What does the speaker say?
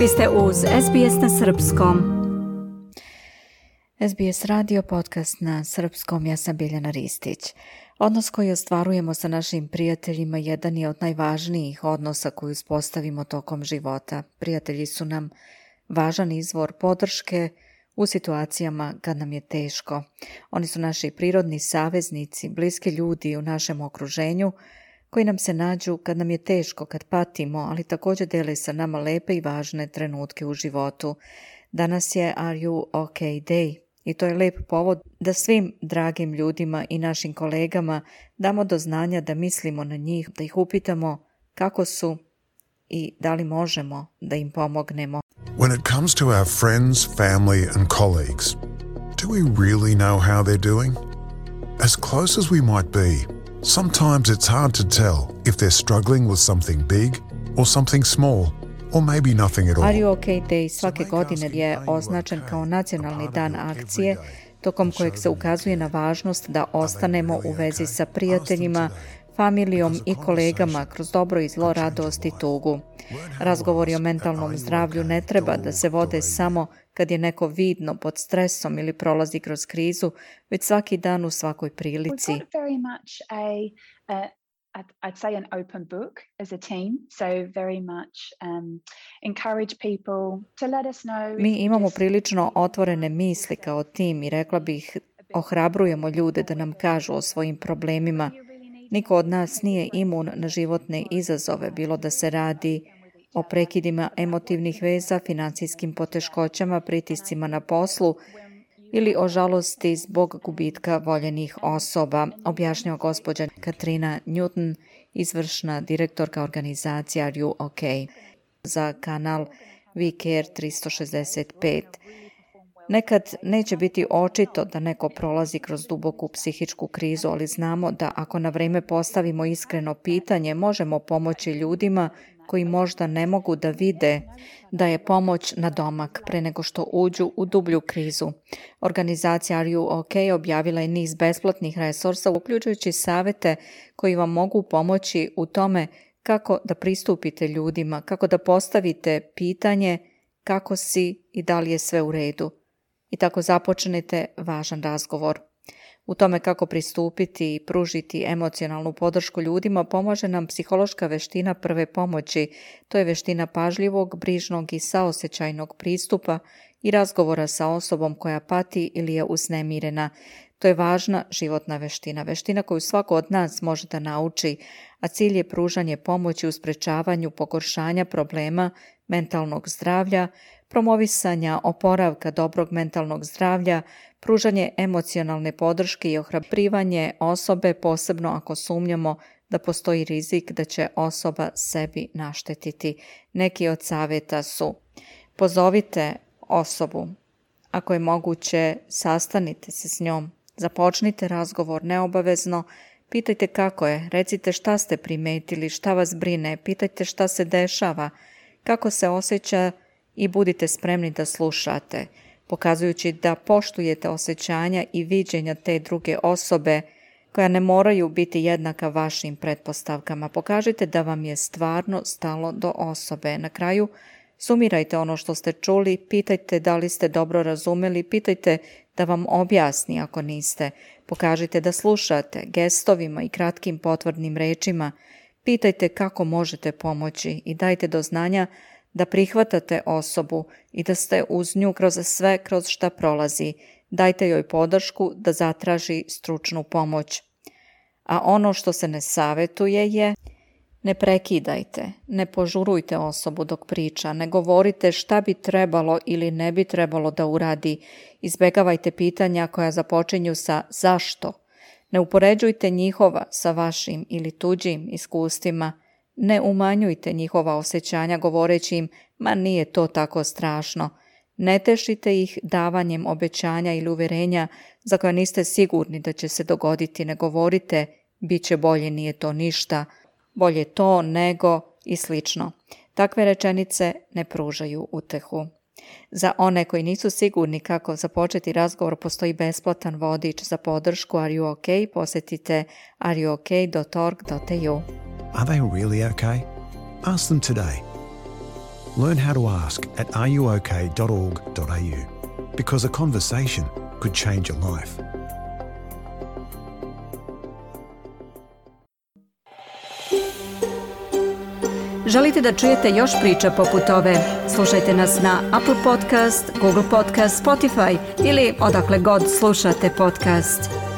Vi ste uz SBS na Srpskom. SBS radio podcast na Srpskom, ja sam Biljana Ristić. Odnos koji ostvarujemo sa našim prijateljima jedan je od najvažnijih odnosa koji uspostavimo tokom života. Prijatelji su nam važan izvor podrške u situacijama kad nam je teško. Oni su naši prirodni saveznici, bliski ljudi u našem okruženju – koji nam se nađu kad nam je teško, kad patimo, ali također dele sa nama lepe i važne trenutke u životu. Danas je Are You OK Day i to je lep povod da svim dragim ljudima i našim kolegama damo do znanja da mislimo na njih, da ih upitamo kako su i da li možemo da im pomognemo. When it comes to our friends, family and colleagues, do we really know how they're doing? As close as we might be, Sometimes it's hard to tell if they're struggling with something big or something small or maybe nothing at all. Are You OK Day svake godine je označen kao nacionalni dan akcije tokom kojeg se ukazuje na važnost da ostanemo u vezi sa prijateljima, familijom i kolegama kroz dobro i zlo, radost i tugu. Razgovori o mentalnom zdravlju ne treba da se vode samo kad je neko vidno pod stresom ili prolazi kroz krizu, već svaki dan u svakoj prilici. Mi imamo prilično otvorene misli kao tim i rekla bih ohrabrujemo ljude da nam kažu o svojim problemima Niko od nas nije imun na životne izazove, bilo da se radi o prekidima emotivnih veza, financijskim poteškoćama, pritiscima na poslu ili o žalosti zbog gubitka voljenih osoba, objašnjava gospođa Katrina Newton, izvršna direktorka organizacija Are OK? za kanal wecare 365. Nekad neće biti očito da neko prolazi kroz duboku psihičku krizu, ali znamo da ako na vrijeme postavimo iskreno pitanje, možemo pomoći ljudima koji možda ne mogu da vide da je pomoć na domak pre nego što uđu u dublju krizu. Organizacija Are You OK objavila je niz besplatnih resursa, uključujući savete koji vam mogu pomoći u tome kako da pristupite ljudima, kako da postavite pitanje kako si i da li je sve u redu i tako započnete važan razgovor. U tome kako pristupiti i pružiti emocionalnu podršku ljudima pomaže nam psihološka veština prve pomoći, to je veština pažljivog, brižnog i saosećajnog pristupa i razgovora sa osobom koja pati ili je uznemirena. To je važna životna veština, veština koju svako od nas može da nauči, a cilj je pružanje pomoći u sprečavanju pogoršanja problema mentalnog zdravlja promovisanja oporavka dobrog mentalnog zdravlja, pružanje emocionalne podrške i ohrabrivanje osobe, posebno ako sumnjamo da postoji rizik da će osoba sebi naštetiti. Neki od savjeta su pozovite osobu, ako je moguće sastanite se s njom, započnite razgovor neobavezno, pitajte kako je, recite šta ste primetili, šta vas brine, pitajte šta se dešava, kako se osjeća i budite spremni da slušate, pokazujući da poštujete osjećanja i viđenja te druge osobe koja ne moraju biti jednaka vašim pretpostavkama. Pokažite da vam je stvarno stalo do osobe. Na kraju sumirajte ono što ste čuli, pitajte da li ste dobro razumeli, pitajte da vam objasni ako niste. Pokažite da slušate gestovima i kratkim potvrdnim rečima. Pitajte kako možete pomoći i dajte do znanja da prihvatate osobu i da ste uz nju kroz sve kroz šta prolazi. Dajte joj podršku da zatraži stručnu pomoć. A ono što se ne savjetuje je ne prekidajte, ne požurujte osobu dok priča, ne govorite šta bi trebalo ili ne bi trebalo da uradi. Izbegavajte pitanja koja započinju sa zašto. Ne upoređujte njihova sa vašim ili tuđim iskustvima – ne umanjujte njihova osjećanja govoreći im, ma nije to tako strašno. Ne tešite ih davanjem obećanja ili uvjerenja za koje niste sigurni da će se dogoditi, ne govorite, bit će bolje, nije to ništa, bolje to nego i slično. Takve rečenice ne pružaju utehu. Za one koji nisu sigurni kako započeti razgovor postoji besplatan vodič za podršku Are You OK? Posjetite Okay? Are they really okay? Ask them today. Learn how to ask at ruok.org.au because a conversation could change your life. Želite da čujete još priča poput ove? Slušajte nas na Apple Podcast, Google Podcast, Spotify ili odakle god slušate podcast.